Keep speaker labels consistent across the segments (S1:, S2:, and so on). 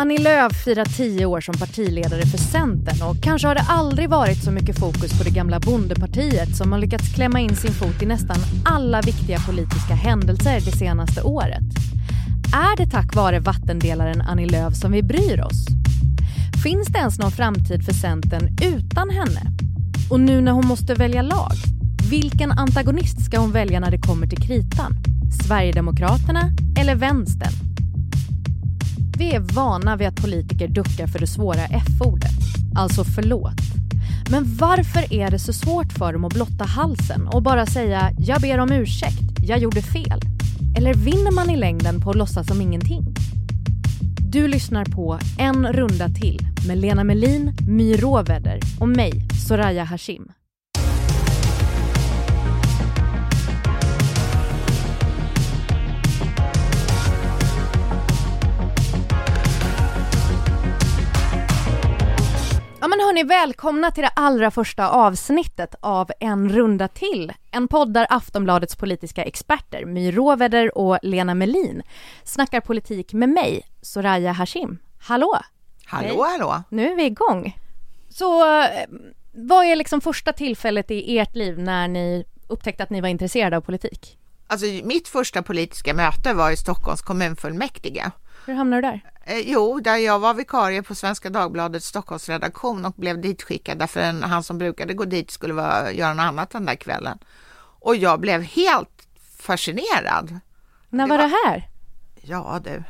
S1: Annie Lööf firar tio år som partiledare för Centern och kanske har det aldrig varit så mycket fokus på det gamla bondepartiet som har lyckats klämma in sin fot i nästan alla viktiga politiska händelser det senaste året. Är det tack vare vattendelaren Annie Lööf som vi bryr oss? Finns det ens någon framtid för Centern utan henne? Och nu när hon måste välja lag, vilken antagonist ska hon välja när det kommer till kritan? Sverigedemokraterna eller vänstern? Vi är vana vid att politiker duckar för det svåra F-ordet, alltså förlåt. Men varför är det så svårt för dem att blotta halsen och bara säga “jag ber om ursäkt, jag gjorde fel”? Eller vinner man i längden på att låtsas som ingenting? Du lyssnar på En runda till med Lena Melin, My Råväder och mig, Soraya Hashim. Ja men hörni, välkomna till det allra första avsnittet av En runda till. En podd där Aftonbladets politiska experter My Råväder och Lena Melin snackar politik med mig, Soraya Hashim. Hallå!
S2: Hallå, Hej. hallå!
S1: Nu är vi igång. Så eh, vad är liksom första tillfället i ert liv när ni upptäckte att ni var intresserade av politik?
S2: Alltså mitt första politiska möte var i Stockholms kommunfullmäktige.
S1: Hur hamnade du där?
S2: Eh, jo, där jag var vikarie på Svenska Dagbladets Stockholmsredaktion och blev ditskickad därför en, han som brukade gå dit skulle vara, göra något annat den där kvällen. Och jag blev helt fascinerad.
S1: När var det, var det här?
S2: Ja du,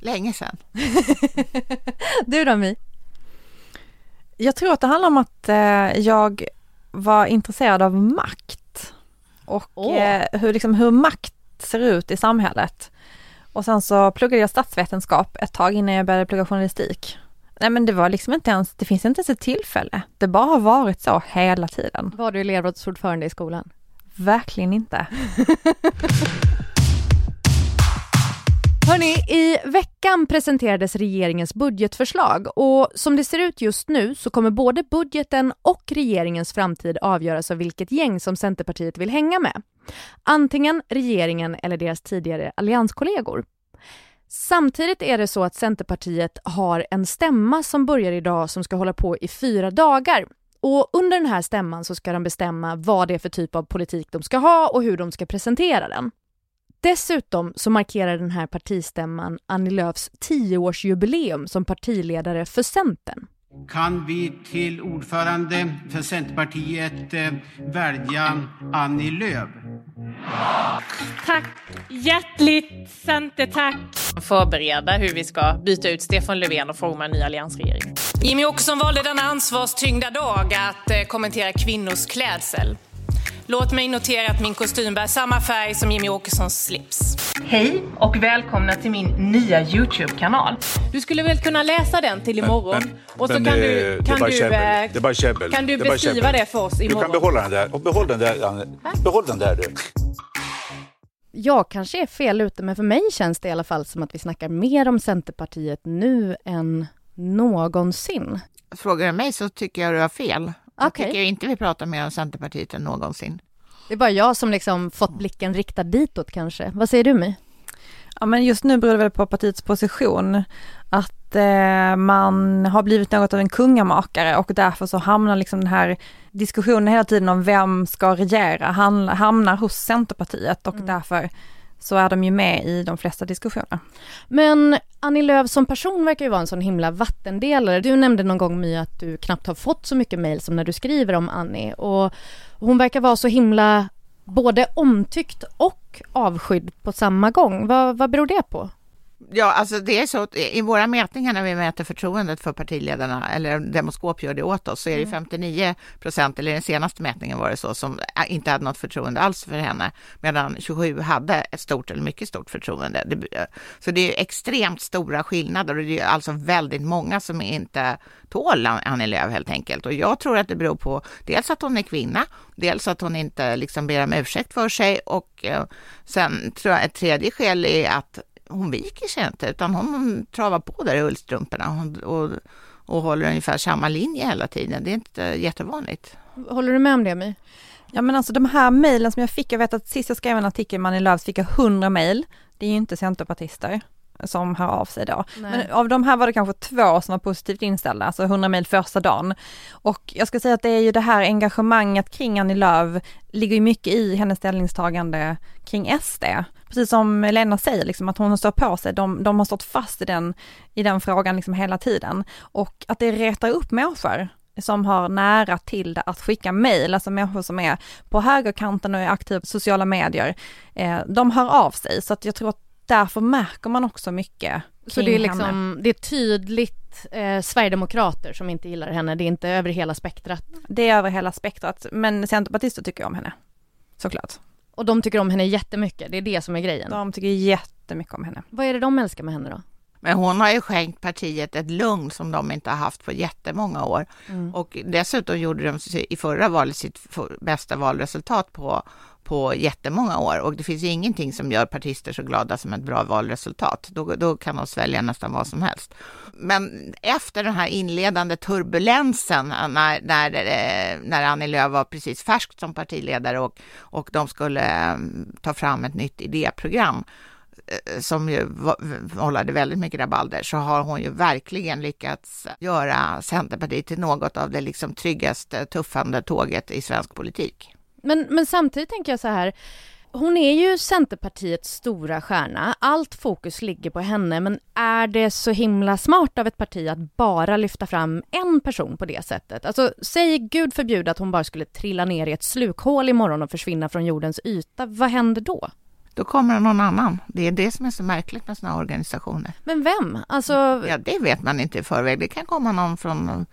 S2: länge sedan.
S1: du då My?
S3: Jag tror att det handlar om att eh, jag var intresserad av makt och oh. eh, hur, liksom, hur makt ser ut i samhället. Och sen så pluggade jag statsvetenskap ett tag innan jag började plugga journalistik. Nej men det var liksom inte ens, det finns inte ens ett tillfälle. Det bara har varit så hela tiden.
S1: Var du elevrådsordförande i skolan?
S3: Verkligen inte.
S1: Hörni, i veckan presenterades regeringens budgetförslag och som det ser ut just nu så kommer både budgeten och regeringens framtid avgöras av vilket gäng som Centerpartiet vill hänga med. Antingen regeringen eller deras tidigare allianskollegor. Samtidigt är det så att Centerpartiet har en stämma som börjar idag som ska hålla på i fyra dagar. Och under den här stämman så ska de bestämma vad det är för typ av politik de ska ha och hur de ska presentera den. Dessutom så markerar den här partistämman Annie Lööfs tioårsjubileum som partiledare för Centern.
S4: Kan vi till ordförande för Centerpartiet eh, välja Annie Lööf?
S5: Tack! Hjärtligt Centertack!
S6: Förbereda hur vi ska byta ut Stefan Löfven och forma en ny alliansregering.
S7: Jimmy Åkesson valde denna ansvarstyngda dag att eh, kommentera kvinnors klädsel. Låt mig notera att min kostym bär samma färg som Jimmy Åkessons slips.
S6: Hej och välkomna till min nya Youtube-kanal.
S5: Du skulle väl kunna läsa den till imorgon? Men, men, och så men, kan du,
S8: eh, kan du,
S5: det är bara käbbel. Kan du beskriva det för oss imorgon?
S8: Du kan behålla den där. Och behåll den där, Behåll den där du.
S1: Jag kanske är fel ute, men för mig känns det i alla fall som att vi snackar mer om Centerpartiet nu än någonsin.
S2: Frågar du mig så tycker jag du har fel. Jag okay. tycker inte vi pratar mer om Centerpartiet än någonsin.
S1: Det är bara jag som liksom fått blicken riktad ditåt kanske. Vad säger du My?
S3: Ja men just nu beror det väl på partiets position. Att eh, man har blivit något av en kungamakare och därför så hamnar liksom den här diskussionen hela tiden om vem ska regera hamnar hos Centerpartiet och mm. därför så är de ju med i de flesta diskussioner.
S1: Men Annie Lööf som person verkar ju vara en sån himla vattendelare. Du nämnde någon gång My att du knappt har fått så mycket mejl som när du skriver om Annie och hon verkar vara så himla både omtyckt och avskydd på samma gång. Vad, vad beror det på?
S2: Ja, alltså det är så i våra mätningar när vi mäter förtroendet för partiledarna, eller Demoskop gör det åt oss, så är det 59 mm. procent, eller den senaste mätningen var det så, som inte hade något förtroende alls för henne, medan 27 hade ett stort eller mycket stort förtroende. Så det är extremt stora skillnader och det är alltså väldigt många som inte tål Annie Lööf helt enkelt. Och jag tror att det beror på dels att hon är kvinna, dels att hon inte liksom ber om ursäkt för sig och eh, sen tror jag ett tredje skäl är att hon viker sig inte, utan hon travar på där i ullstrumporna och, och, och håller ungefär samma linje hela tiden. Det är inte jättevanligt.
S1: Håller du med om det, My?
S3: Ja men alltså de här mejlen som jag fick, jag vet att sist jag skrev en artikel med Annie Lööf fick jag 100 mejl. Det är ju inte centerpartister. som hör av sig då.
S1: Nej.
S3: Men av de här var det kanske två som var positivt inställda, alltså 100 mil första dagen. Och jag ska säga att det är ju det här engagemanget kring Annie Lööf ligger ju mycket i hennes ställningstagande kring SD. Precis som Lena säger, liksom, att hon står på sig, de, de har stått fast i den, i den frågan liksom hela tiden. Och att det retar upp människor som har nära till det att skicka mejl, alltså människor som är på högerkanten och är aktiva på sociala medier, eh, de hör av sig. Så att jag tror att därför märker man också mycket
S1: Så det är liksom, det är tydligt eh, Sverigedemokrater som inte gillar henne, det är inte över hela spektrat.
S3: Det är över hela spektrat, men centerpartister tycker om henne. Såklart.
S1: Och de tycker om henne jättemycket, det är det som är grejen.
S3: De tycker jättemycket om henne.
S1: Vad är det de älskar med henne då?
S2: Men hon har ju skänkt partiet ett lugn som de inte har haft på jättemånga år.
S1: Mm.
S2: Och dessutom gjorde de i förra valet sitt bästa valresultat på, på jättemånga år. Och det finns ju ingenting som gör partister så glada som ett bra valresultat. Då, då kan de svälja nästan vad som helst. Men efter den här inledande turbulensen när, när, eh, när Annie Lööf var precis färsk som partiledare och, och de skulle eh, ta fram ett nytt idéprogram eh, Eh, som ju vållade väldigt mycket rabalder, så har hon ju verkligen lyckats göra Centerpartiet till något av det liksom tryggaste, tuffande tåget i svensk politik.
S1: Men, men samtidigt tänker jag så här, hon är ju Centerpartiets stora stjärna, allt fokus ligger på henne, men är det så himla smart av ett parti att bara lyfta fram en person på det sättet? Alltså, säg gud förbjude att hon bara skulle trilla ner i ett slukhål imorgon och försvinna från jordens yta, vad händer då?
S2: Då kommer det någon annan. Det är det som är så märkligt med sådana organisationer.
S1: Men vem? Alltså,
S2: Ja, det vet man inte i förväg. Det kan komma någon från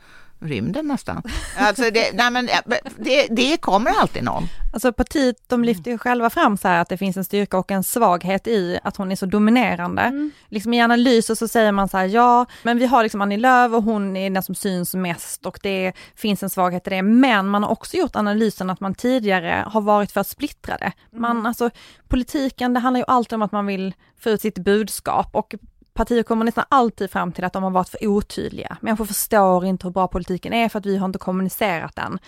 S2: rymden nästan. Alltså det, nej men, det, det kommer alltid någon.
S3: Alltså partiet, de lyfter ju själva fram så här att det finns en styrka och en svaghet i att hon är så dominerande. Liksom i analyser så säger man så här, ja, men vi har liksom Annie Lööf och hon är den som syns mest och det finns en svaghet i det. Men man har också gjort analysen att man tidigare har varit för splittrade. Man, alltså politiken, det handlar ju alltid om att man vill få ut sitt budskap och partier kommer nästan alltid fram till att de har varit för otydliga. Människor förstår inte hur bra politiken är för att vi har inte kommunicerat den.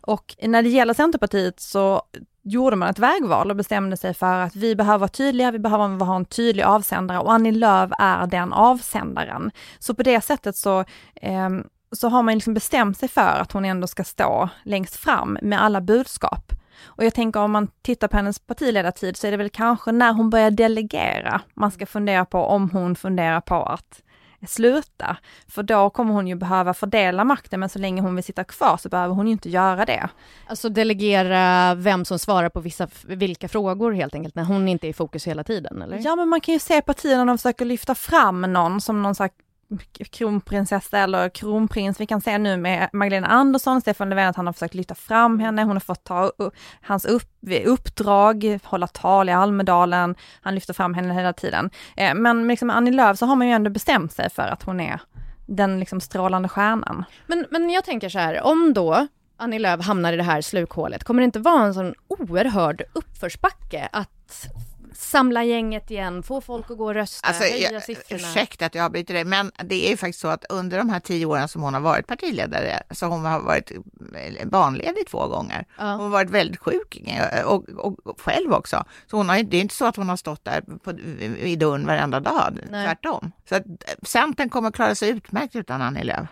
S3: Och när det gäller Centerpartiet så gjorde man ett vägval och bestämde sig för att vi behöver vara tydliga, vi behöver ha en tydlig avsändare och Annie Lööf är den avsändaren. Så på det sättet så, eh, så har man liksom bestämt sig för att hon ändå ska stå längst fram med alla budskap. Och jag tänker om man tittar på hennes partiledartid så är det väl kanske när hon börjar delegera man ska fundera på om hon funderar på att sluta. För då kommer hon ju behöva fördela makten men så länge hon vill sitta kvar så behöver hon ju inte göra det.
S1: alltså delegera vem som svarar på vissa, vilka frågor helt enkelt, när hon inte är i fokus hela tiden, eller?
S3: Ja men man kan ju se partierna när de försöker lyfta fram någon som någon slags kronprinsessa eller kronprins. Vi kan se nu med Magdalena Andersson, Stefan Löfven att han har försökt lyfta fram henne, hon har fått ta hans upp, uppdrag, hålla tal i Almedalen, han lyfter fram henne hela tiden. Eh, Men liksom Annie Lööf så har man ju ändå bestämt sig för att hon är den liksom strålande stjärnan.
S1: Men, men jag tänker så här, om då Annie Lööf hamnar i det här slukhålet, kommer det inte vara en sån oerhörd uppförsbacke att samla gänget igen, få folk att gå och rösta,
S2: Alltså,
S1: höja
S2: jag,
S1: siffrorna?
S2: ursäkta att jag avbryter dig, men det är ju faktiskt så att under de här tio åren som hon har varit partiledare så hon har varit eh, barnledig två gånger.
S1: Ja.
S2: Hon har varit väldigt sjuk eh, och, och, och själv också. Så hon har, det är inte så att hon har stått där på, i dörren varenda dag,
S1: Nej.
S2: tvärtom. Så att eh, Centern kommer att klara sig utmärkt utan Annie Lööf.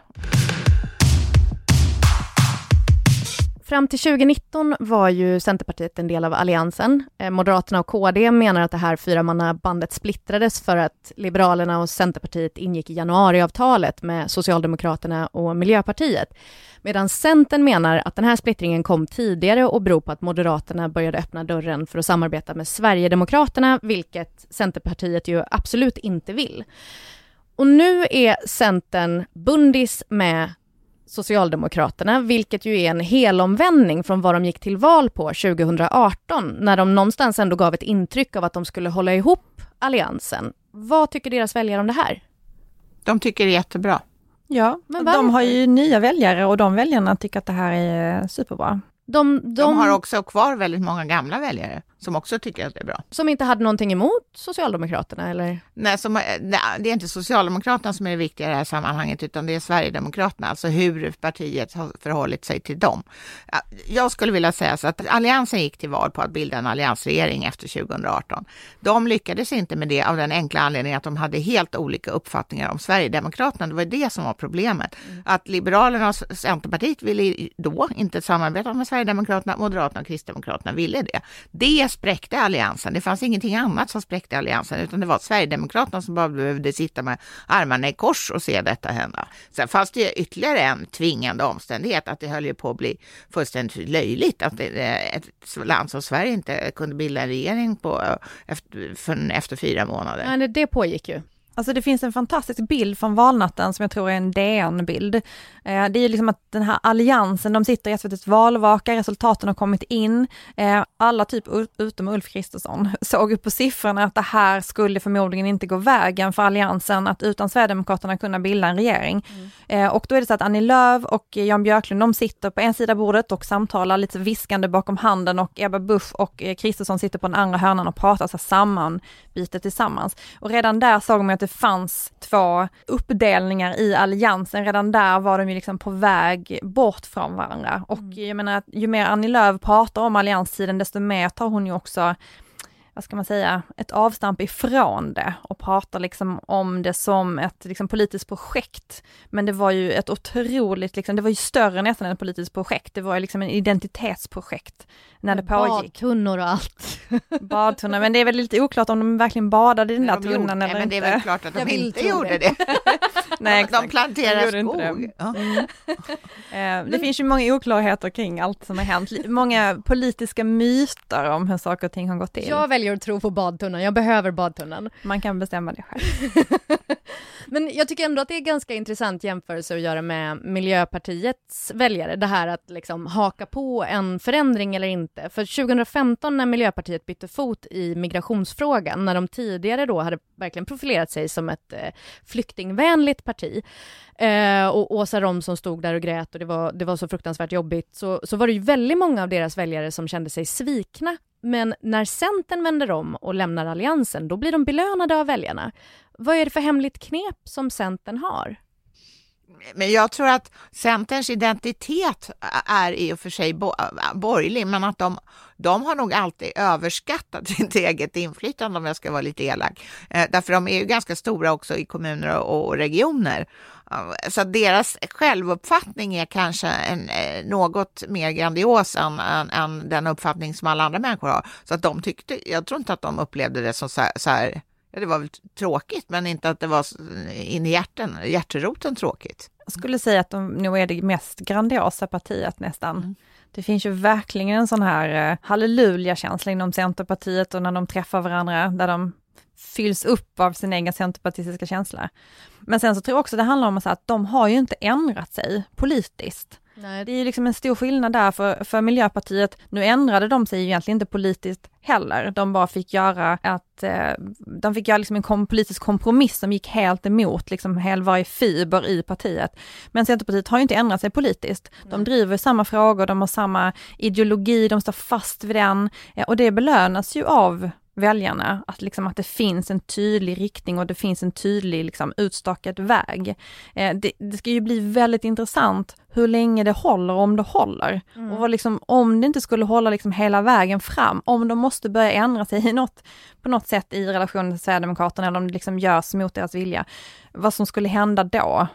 S1: Fram till 2019 var ju Centerpartiet en del av Alliansen. Eh, Moderaterna och KD menar att det här fyramannabandet splittrades för att Liberalerna och Centerpartiet ingick i januariavtalet med Socialdemokraterna och Miljöpartiet. Medan Centern menar att den här splittringen kom tidigare och beror på att Moderaterna började öppna dörren för att samarbeta med Sverigedemokraterna, vilket Centerpartiet ju absolut inte vill. Och nu är Centern bundis med Socialdemokraterna, vilket ju är en helomvändning från vad de gick till val på 2018, när de någonstans ändå gav ett intryck av att de skulle hålla ihop alliansen. Vad tycker deras väljare om det här?
S2: De tycker det är jättebra.
S3: Ja,
S1: Men
S3: de har ju nya väljare och de väljarna tycker att det här är superbra.
S1: De, de,
S2: De har också kvar väldigt många gamla väljare som också tycker att det är bra.
S1: Som inte hade någonting emot Socialdemokraterna eller?
S2: Nej, som, nej, det är inte Socialdemokraterna som är det viktiga i det här sammanhanget utan det är Sverigedemokraterna, alltså hur partiet har förhållit sig till dem. Jag skulle vilja säga så att Alliansen gick till val på att bilda en alliansregering efter 2018. De lyckades inte med det av den enkla anledningen att de hade helt olika uppfattningar om Sverigedemokraterna. Det var det som var problemet. Mm. Att Liberalerna och Centerpartiet ville då inte samarbeta med Sverigedemokraterna, Moderaterna och Kristdemokraterna ville det. Det spräckte alliansen. Det fanns ingenting annat som spräckte alliansen utan det var Sverigedemokraterna som bara behövde sitta med armarna i kors och se detta hända. Sen fanns det ytterligare en tvingande omständighet att det höll ju på att bli fullständigt löjligt att eh, ett land som Sverige inte kunde bilda en regering på, eh, efter, efter fyra månader.
S1: Nej, det pågick ju.
S3: Alltså det finns en fantastisk bild från valnatten som jag tror är en DN-bild. Eh, det är ju liksom att den här alliansen, de sitter i SVTs valvaka, resultaten har kommit in. Eh, alla typ utom Ulf Kristersson såg upp på siffrorna att det här skulle förmodligen inte gå vägen för alliansen att utan Sverigedemokraterna kunna bilda en regering. Mm. Eh, och då är det så att Annie Lööf och Jan Björklund, de sitter på en sida bordet och samtalar lite viskande bakom handen och Ebba Busch och Kristersson sitter på den andra hörnan och pratar så sammanbitet tillsammans. Och redan där såg man att det fanns två uppdelningar i alliansen. Redan där var de ju liksom på väg bort från varandra. Och mm. jag menar, ju mer Annie Lööf pratar om allianstiden, desto mer tar hon ju också vad ska man säga, ett avstamp ifrån det och pratar liksom om det som ett liksom, politiskt projekt. Men det var ju ett otroligt, liksom, det var ju större nästan än ett politiskt projekt, det var ju liksom en identitetsprojekt när det pågick.
S1: Badtunnor och allt.
S3: Badtunnor, men det är väl lite oklart om de verkligen badade i den där de tunnan
S2: eller
S3: nej,
S2: inte. Men det är väl klart att de inte gjorde det.
S3: nej,
S2: de planterar skog. Ja. Mm.
S3: Eh, det finns ju många oklarheter kring allt som har hänt, många politiska myter om hur saker och ting har gått till.
S1: Väljer att tro på badtunnan, jag behöver badtunnan.
S3: Man kan bestämma det själv.
S1: Men jag tycker ändå att det är ganska intressant jämförelse att göra med Miljöpartiets väljare, det här att liksom haka på en förändring eller inte. För 2015 när Miljöpartiet bytte fot i migrationsfrågan, när de tidigare då hade verkligen profilerat sig som ett eh, flyktingvänligt parti, eh, och Åsa Romson stod där och grät och det var, det var så fruktansvärt jobbigt, så, så var det ju väldigt många av deras väljare som kände sig svikna men när Centern vänder om och lämnar Alliansen, då blir de belönade av väljarna. Vad är det för hemligt knep som Centern har?
S2: Men jag tror att Centerns identitet är i och för sig borgerlig, men att de, de har nog alltid överskattat sitt eget inflytande om jag ska vara lite elak. Eh, därför de är ju ganska stora också i kommuner och regioner. Så deras självuppfattning är kanske en, eh, något mer grandios än, än, än, den uppfattning som alla andra människor har. Så att de tyckte, jag tror inte att de upplevde det som så här, så här ja, det var väl tråkigt, men inte att det var in i hjärten, hjärteroten tråkigt.
S3: Jag skulle säga att de nog är det mest grandiosa partiet nästan. Mm. Det finns ju verkligen en sån här eh, halleluja-känsla inom Centerpartiet och när de träffar varandra, där de fylls upp av sin egen centerpartistiska känsla. Men sen så tror jag också det handlar om att de har ju inte ändrat sig politiskt. Nej. Det är liksom en stor skillnad där för, för Miljöpartiet. Nu ändrade de sig ju egentligen inte politiskt heller. De bara fick göra att, eh, de fick göra liksom en kom, politisk kompromiss som gick helt emot liksom hel varje fiber i partiet. Men Centerpartiet har ju inte ändrat sig politiskt. De Nej. driver samma frågor, de har samma ideologi, de står fast vid den eh, och det belönas ju av väljarna, att, liksom, att det finns en tydlig riktning och det finns en tydlig liksom, utstakad väg. Eh, det, det, ska ju bli väldigt intressant hur länge det håller, om det håller. Mm. Och liksom, om det inte skulle hålla liksom hela vägen fram, om de måste börja ändra sig i något, på något sätt i relation till Sverigedemokraterna, eller om det liksom görs mot deras vilja, vad som skulle hända då.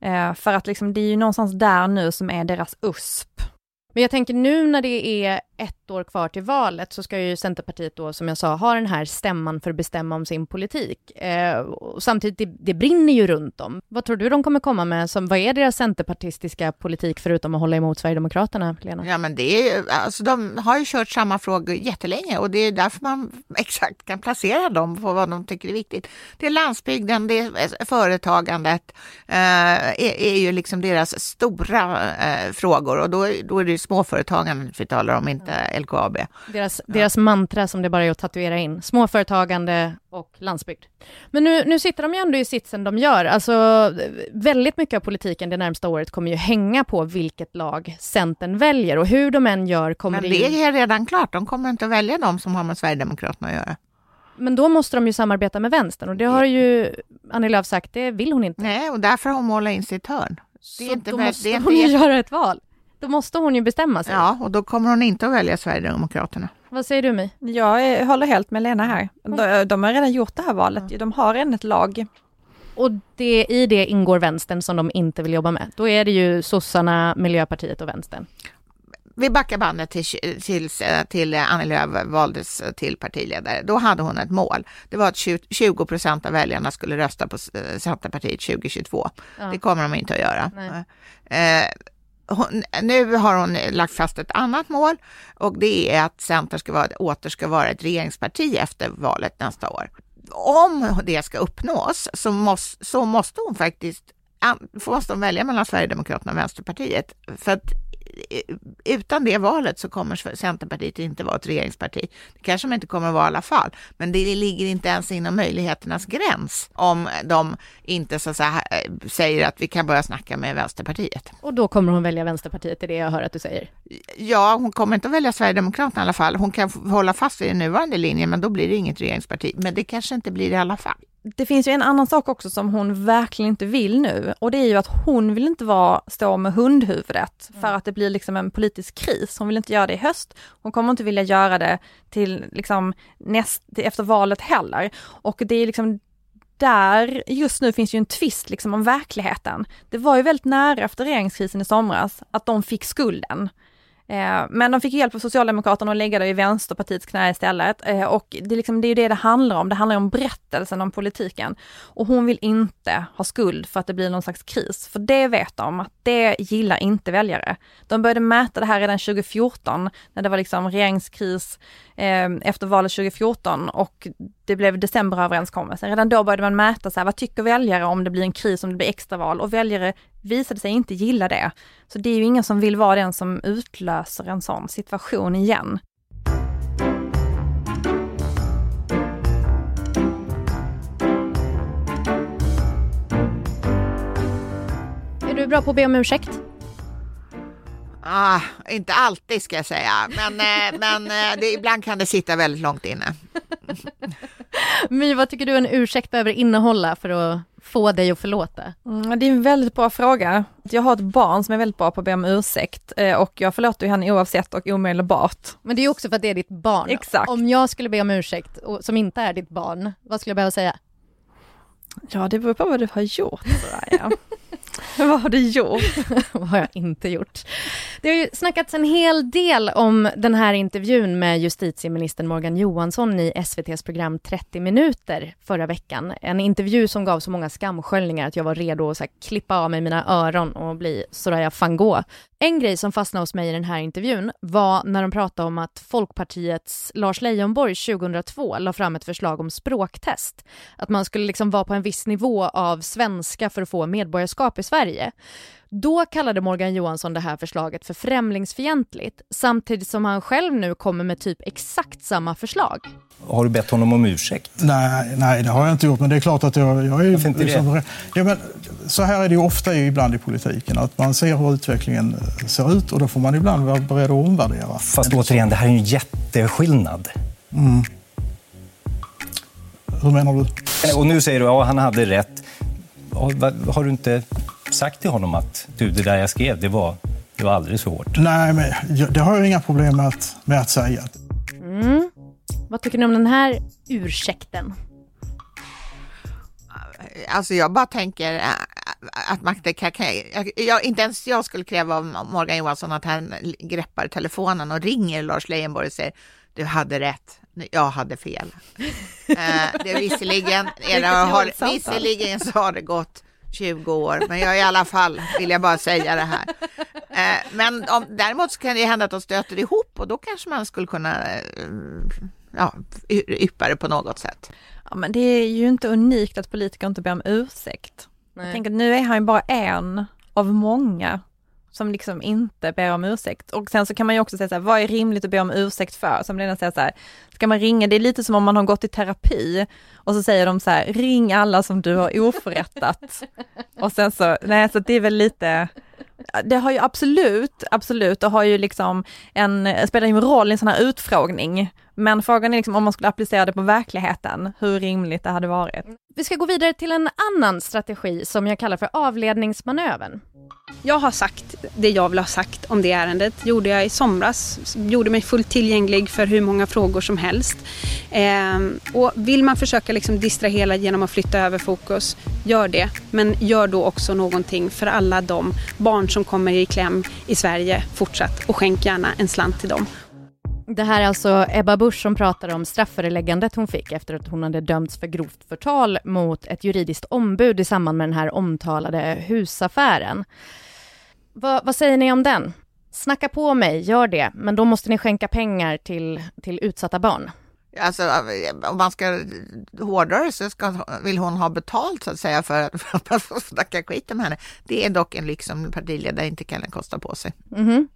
S3: Eh, för att liksom, det är ju någonstans där nu som är deras USP.
S1: Men jag tänker nu när det är ett år kvar till valet så ska ju Centerpartiet då, som jag sa, ha den här stämman för att bestämma om sin politik. Eh, och samtidigt, det, det, brinner ju runt om. Vad tror du de kommer komma med? Som, vad är deras centerpartistiska politik förutom att hålla emot Sverigedemokraterna, Lena?
S2: Ja, men det är alltså de har ju kört samma frågor jättelänge och det är därför man exakt kan placera dem på vad de tycker är viktigt. Det är landsbygden, det är företagandet, eh, är, är, ju liksom deras stora eh, frågor och då, då är det ju småföretagandet vi talar om, inte inte LKAB.
S1: Deras, deras mantra som det bara är att tatuera in. Småföretagande och landsbygd. Men nu, nu sitter de ju ändå i sitsen de gör. Alltså, väldigt mycket av politiken det närmsta året kommer ju hänga på vilket lag Centern väljer och hur de än gör kommer
S2: Men
S1: det...
S2: det är redan klart, de kommer inte att välja de som har med Sverigedemokraterna att göra.
S1: Men då måste de ju samarbeta med vänstern och det har ju Annie Lööf sagt, det vill hon inte.
S2: Nej, och därför har hon målat in sitt hörn.
S1: Så
S2: Det är inte
S1: då måste
S2: det är
S1: hon
S2: inte-
S1: ju göra ett val. Då måste hon ju bestämma sig.
S2: Ja, och då kommer hon inte att välja Sverigedemokraterna.
S1: Vad säger du My?
S3: Jag håller helt med Lena här. De, de har redan gjort det här valet. De har redan ett lag.
S1: Och det, i det ingår vänstern som de inte vill jobba med. Då är det ju sossarna, Miljöpartiet och vänstern.
S2: Vi backar bandet till, till, till Annie Lööf valdes till partiledare. Då hade hon ett mål. Det var att 20 procent av väljarna skulle rösta på eh, Centerpartiet 2022.
S1: Ja.
S2: Det kommer de inte att göra.
S1: Nej.
S2: Hon, nu har hon lagt fast ett annat mål och det är att Centern ska vara, åter ska vara ett regeringsparti efter valet nästa år. Om det ska uppnås så måste, så måste hon faktiskt måste hon välja mellan Sverigedemokraterna och Vänsterpartiet. För att utan det valet så kommer Centerpartiet inte vara ett regeringsparti. Det kanske de inte kommer att vara i alla fall, men det ligger inte ens inom möjligheternas gräns om de inte så att säga, eh, säger att vi kan börja snacka med Vänsterpartiet.
S1: Och då kommer hon välja Vänsterpartiet, är det jag hör att du säger.
S2: Ja, hon kommer inte att välja Sverigedemokraterna i alla fall. Hon kan hålla fast vid den nuvarande linjen, men då blir det inget regeringsparti. Men det kanske inte blir det i alla fall.
S3: Det finns ju en annan sak också som hon verkligen inte vill nu och det är ju att hon vill inte vara, stå med hundhuvudet för att det blir liksom en politisk kris. Hon vill inte göra det i höst. Hon kommer inte vilja göra det till liksom näst, efter valet heller. Och det är liksom där just nu finns ju en tvist liksom om verkligheten. Det var ju väldigt nära efter regeringskrisen i somras att de fick skulden. Eh, men de fick hjälp av Socialdemokraterna att lägga det i Vänsterpartiets knä istället. Eh, och det är, liksom, det är ju det det handlar om. Det handlar om berättelsen om politiken. Och hon vill inte ha skuld för att det blir någon slags kris. För det vet de att det gillar inte väljare. De började mäta det här redan 2014 när det var liksom regeringskris eh, efter valet 2014 och det blev decemberöverenskommelsen. Redan då började man mäta så här, vad tycker väljare om det blir en kris, om det blir extraval och väljare visade sig inte gilla det. Så det är ju ingen som vill vara den som utlöser en sån situation igen.
S1: Är du bra på att be om ursäkt?
S2: Ah, inte alltid ska jag säga, men, eh, men eh, det, ibland kan det sitta väldigt långt inne.
S1: My, vad tycker du en ursäkt behöver innehålla för att få dig att förlåta?
S3: Mm, det är en väldigt bra fråga. Jag har ett barn som är väldigt bra på att be om ursäkt eh, och jag förlåter ju henne oavsett och omedelbart.
S1: Men det är också för att det är ditt barn.
S3: Exakt.
S1: Om jag skulle be om ursäkt, och, som inte är ditt barn, vad skulle jag behöva säga?
S3: Ja, det beror på vad du har gjort. Soraya. vad har du gjort?
S1: vad har jag inte gjort? Det har ju snackats en hel del om den här intervjun med justitieministern Morgan Johansson i SVTs program 30 minuter förra veckan. En intervju som gav så många skamsköljningar att jag var redo att så här, klippa av mig mina öron och bli Soraya van Gogh. En grej som fastnade hos mig i den här intervjun var när de pratade om att Folkpartiets Lars Leijonborg 2002 la fram ett förslag om språktest. Att man skulle liksom vara på en viss nivå av svenska för att få medborgarskap i Sverige. Då kallade Morgan Johansson det här förslaget för främlingsfientligt samtidigt som han själv nu kommer med typ exakt samma förslag.
S9: Har du bett honom om ursäkt?
S10: Nej, nej, det har jag inte gjort. Men det är klart att jag, jag är...
S9: Varför inte det?
S10: ja, men, så här är det ju ofta ibland i politiken. Att man ser hur utvecklingen ser ut och då får man ibland vara beredd att omvärdera.
S9: Fast återigen, det här är ju en jätteskillnad.
S10: Mm. Hur menar du?
S9: Och nu säger du att ja, han hade rätt. Va- Har du inte sagt till honom att du, det där jag skrev, det var, det var alldeles för hårt?
S10: Nej, men det har jag inga problem med att, med att säga.
S1: Mm. Vad tycker ni om den här ursäkten?
S2: Alltså jag bara tänker att Magda kan, kan jag, jag, inte ens jag skulle kräva av Morgan Johansson att han greppar telefonen och ringer Lars Leijonborg och säger du hade rätt, jag hade fel. Eh, det är visserligen, era, har, visserligen så har det gått 20 år, men jag i alla fall vill jag bara säga det här. Eh, men om, däremot så kan det hända att de stöter ihop och då kanske man skulle kunna eh, ja, yppa det på något sätt.
S3: Ja, men det är ju inte unikt att politiker inte ber om ursäkt. Jag tänker, nu är han ju bara en av många. Som liksom inte ber om ursäkt. Och sen så kan man ju också säga så här, vad är rimligt att be om ursäkt för? Som Lena säger så här, ska man ringa, det är lite som om man har gått i terapi och så säger de så här, ring alla som du har oförrättat. och sen så, nej så det är väl lite, det har ju absolut, absolut, det har ju liksom en, spelar ju en roll i en sån här utfrågning. Men frågan är liksom om man skulle applicera det på verkligheten, hur rimligt det hade varit.
S1: Vi ska gå vidare till en annan strategi som jag kallar för avledningsmanövern.
S11: Jag har sagt det jag vill ha sagt om det ärendet. gjorde jag i somras. Gjorde mig fullt tillgänglig för hur många frågor som helst. Eh, och vill man försöka liksom distrahera genom att flytta över fokus, gör det. Men gör då också någonting för alla de barn som kommer i kläm i Sverige fortsatt. Och skänk gärna en slant till dem.
S1: Det här är alltså Ebba Busch som pratar om strafföreläggandet hon fick efter att hon hade dömts för grovt förtal mot ett juridiskt ombud i samband med den här omtalade husaffären. Va, vad säger ni om den? Snacka på mig, gör det, men då måste ni skänka pengar till, till utsatta barn.
S2: Alltså om man ska hårdare så ska, vill hon ha betalt så att säga för att, för att snacka skit om henne. Det är dock en lyx som partiledare inte kan kosta på sig.
S3: Mm -hmm.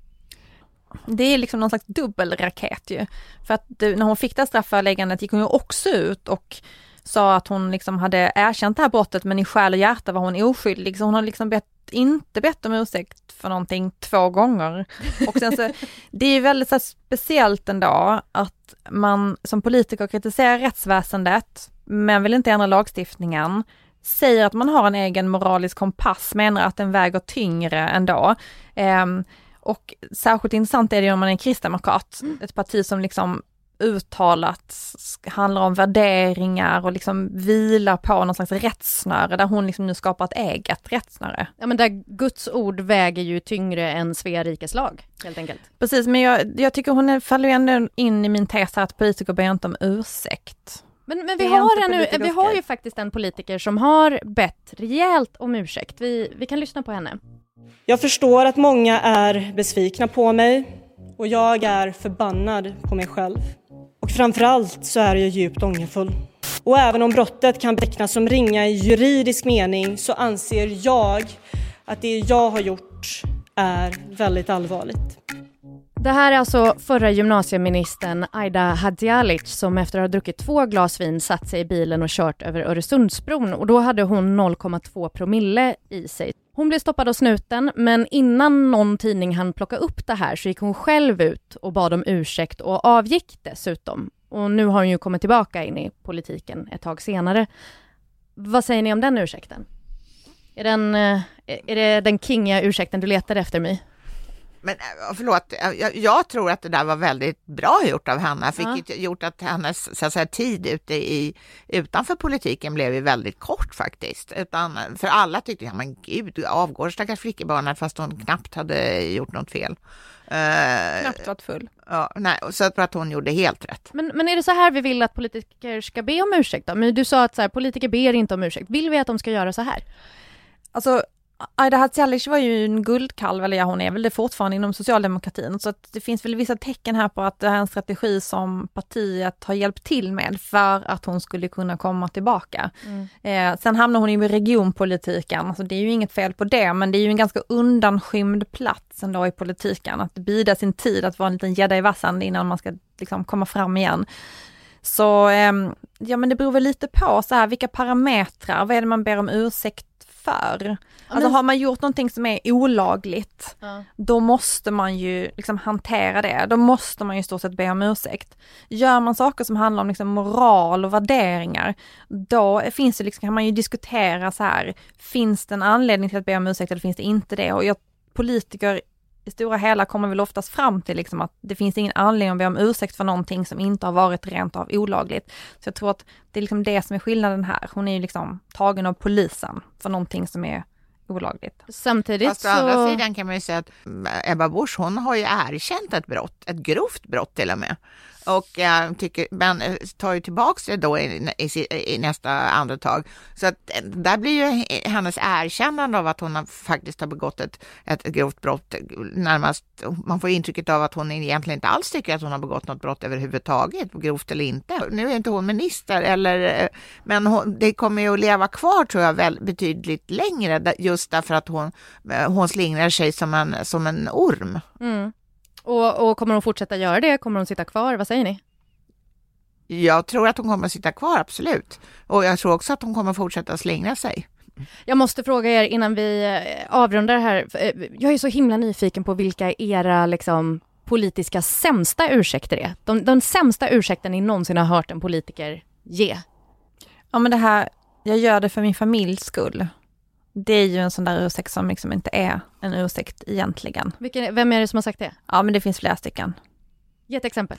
S3: Det är liksom någon slags dubbelraket ju. För att när hon fick det här strafföreläggandet gick hon ju också ut och sa att hon liksom hade erkänt det här brottet men i själ och hjärta var hon oskyldig. Så hon har liksom bett, inte bett om ursäkt för någonting två gånger. Och sen så, det är väldigt så speciellt ändå att man som politiker kritiserar rättsväsendet men vill inte ändra lagstiftningen säger att man har en egen moralisk kompass, menar att den väger tyngre ändå. Um, och särskilt intressant är det om man är en kristdemokrat, mm. ett parti som liksom uttalat handlar om värderingar och liksom vilar på någon slags rättsnöre där hon liksom nu skapar ett eget rättsnöre.
S1: Ja men där Guds ord väger ju tyngre än Svea rikes lag helt enkelt.
S3: Precis men jag, jag tycker hon faller ju ändå in i min tes här att politiker ber inte om ursäkt.
S1: Men, men vi, har en, vi har ju faktiskt en politiker som har bett rejält om ursäkt. Vi, vi kan lyssna på henne.
S12: Jag förstår att många är besvikna på mig och jag är förbannad på mig själv. Och framförallt så är jag djupt ångerfull. Och även om brottet kan betecknas som ringa i juridisk mening så anser jag att det jag har gjort är väldigt allvarligt.
S1: Det här är alltså förra gymnasieministern Aida Hadzialic som efter att ha druckit två glas vin satt sig i bilen och kört över Öresundsbron och då hade hon 0,2 promille i sig. Hon blev stoppad av snuten, men innan någon tidning hann plocka upp det här så gick hon själv ut och bad om ursäkt och avgick dessutom. Och nu har hon ju kommit tillbaka in i politiken ett tag senare. Vad säger ni om den ursäkten? Är, den, eh, är det den kingiga ursäkten du letar efter mig?
S2: Men eh, förlåt, jag, jag, tror att det där var väldigt bra gjort av henne, fick ja. gjort att hennes så att säga, tid ute i, utanför politiken blev ju väldigt kort faktiskt. Utan, för alla tyckte, ja men gud, avgår stackars flickebarnet fast hon knappt hade gjort något fel.
S3: Uh, knappt varit full.
S2: Ja, nej, så att hon gjorde helt rätt.
S1: Men, men är det så här vi vill att politiker ska be om ursäkt då? Men du sa att så här, politiker ber inte om ursäkt. Vill vi att de ska göra så här?
S3: Alltså Aida Hadzialic var ju en guldkalv, eller ja hon är väl det fortfarande inom socialdemokratin, så att det finns väl vissa tecken här på att det är en strategi som partiet har hjälpt till med för att hon skulle kunna komma tillbaka. Mm. Eh, sen hamnar hon ju i regionpolitiken, alltså det är ju inget fel på det, men det är ju en ganska undanskymd plats ändå i politiken, att bida sin tid, att vara en liten gädda i vassen innan man ska liksom komma fram igen. Så eh, ja men det beror väl lite på så här, vilka parametrar, vad är det man ber om ursäkt för. Alltså har man gjort någonting som är olagligt, ja. då måste man ju liksom hantera det. Då måste man ju i stort sett be om ursäkt. Gör man saker som handlar om liksom moral och värderingar, då finns det liksom, kan man ju diskutera så här, finns det en anledning till att be om ursäkt eller finns det inte det? Och jag, politiker i stora hela kommer väl oftast fram till liksom att det finns ingen anledning att be om ursäkt för någonting som inte har varit rent av olagligt. Så jag tror att det är liksom det som är skillnaden här. Hon är ju liksom tagen av polisen för någonting som är olagligt.
S1: Samtidigt Fast
S2: så... å andra sidan kan man ju säga att Ebba Busch, hon har ju erkänt ett brott, ett grovt brott till och med och äh, tycker, men eh, tar ju tillbaks det då i, i, i, nästa andetag. Så att eh, där blir ju hennes erkännande av att hon har, faktiskt har begått ett, ett grovt brott närmast, man får intrycket av att hon egentligen inte alls tycker att hon har begått något brott överhuvudtaget, grovt eller inte. Nu är inte hon minister, eller, men hon, det kommer ju att leva kvar tror jag väl betydligt längre, just därför att hon, hon slingrar sig som en, som en orm.
S1: Mm. Och, och kommer hon fortsätta göra det? Kommer hon sitta kvar? Vad säger ni?
S2: Jag tror att hon kommer sitta kvar, absolut. Och jag tror också att hon kommer fortsätta slingra sig.
S1: Jag måste fråga er innan vi eh, avrundar här. Eh, jag är så himla nyfiken på vilka era liksom, politiska sämsta ursäkter är. De, den sämsta ursäkten ni någonsin har hört en politiker ge.
S3: Ja men det här, jag gör det för min familjs skull. Det är ju en sån där ursäkt som liksom inte är en ursäkt egentligen.
S1: Vilken, vem är det som har sagt det?
S3: Ja men det finns flera stycken.
S1: Ge ett exempel.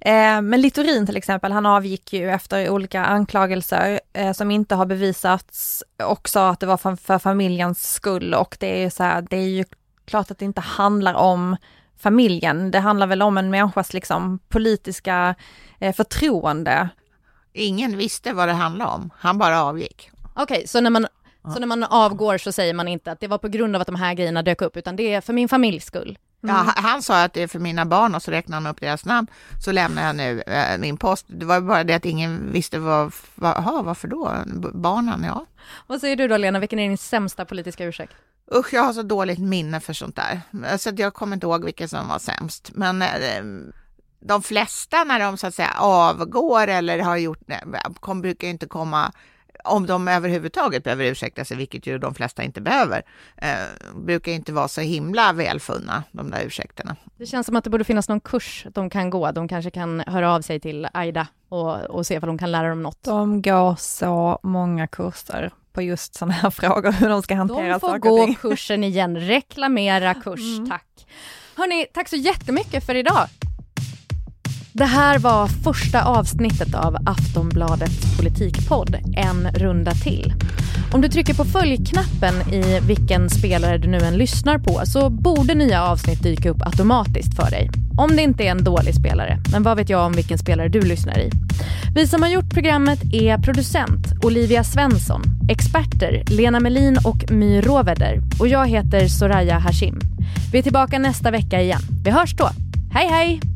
S3: Eh, men Littorin till exempel, han avgick ju efter olika anklagelser eh, som inte har bevisats och sa att det var för, för familjens skull och det är ju så här, det är ju klart att det inte handlar om familjen. Det handlar väl om en människas liksom politiska eh, förtroende.
S2: Ingen visste vad det handlade om, han bara avgick.
S1: Okej, okay, så när man så när man avgår så säger man inte att det var på grund av att de här grejerna dök upp, utan det är för min familjs skull.
S2: Mm. Ja, han sa att det är för mina barn och så räknade han upp deras namn. Så lämnar jag nu äh, min post. Det var bara det att ingen visste vad, vad aha, varför då? Barnen, ja.
S1: Vad säger du då Lena, vilken är din sämsta politiska ursäkt?
S2: Usch, jag har så dåligt minne för sånt där. Så jag kommer inte ihåg vilken som var sämst. Men äh, de flesta när de så att säga avgår eller har gjort, kom, brukar inte komma om de överhuvudtaget behöver ursäkta sig, vilket ju de flesta inte behöver, eh, brukar inte vara så himla välfunna, de där ursäkterna.
S1: Det känns som att det borde finnas någon kurs de kan gå. De kanske kan höra av sig till Aida och, och se om de kan lära dem något.
S3: De går så många kurser på just sådana här frågor, hur de ska hantera
S1: saker De får gå kursen igen, reklamera kurs, mm. tack. Hörni, tack så jättemycket för idag. Det här var första avsnittet av Aftonbladets politikpodd En runda till. Om du trycker på följknappen i vilken spelare du nu än lyssnar på så borde nya avsnitt dyka upp automatiskt för dig. Om det inte är en dålig spelare, men vad vet jag om vilken spelare du lyssnar i? Vi som har gjort programmet är producent Olivia Svensson, experter Lena Melin och My Råveder och jag heter Soraya Hashim. Vi är tillbaka nästa vecka igen. Vi hörs då. Hej hej!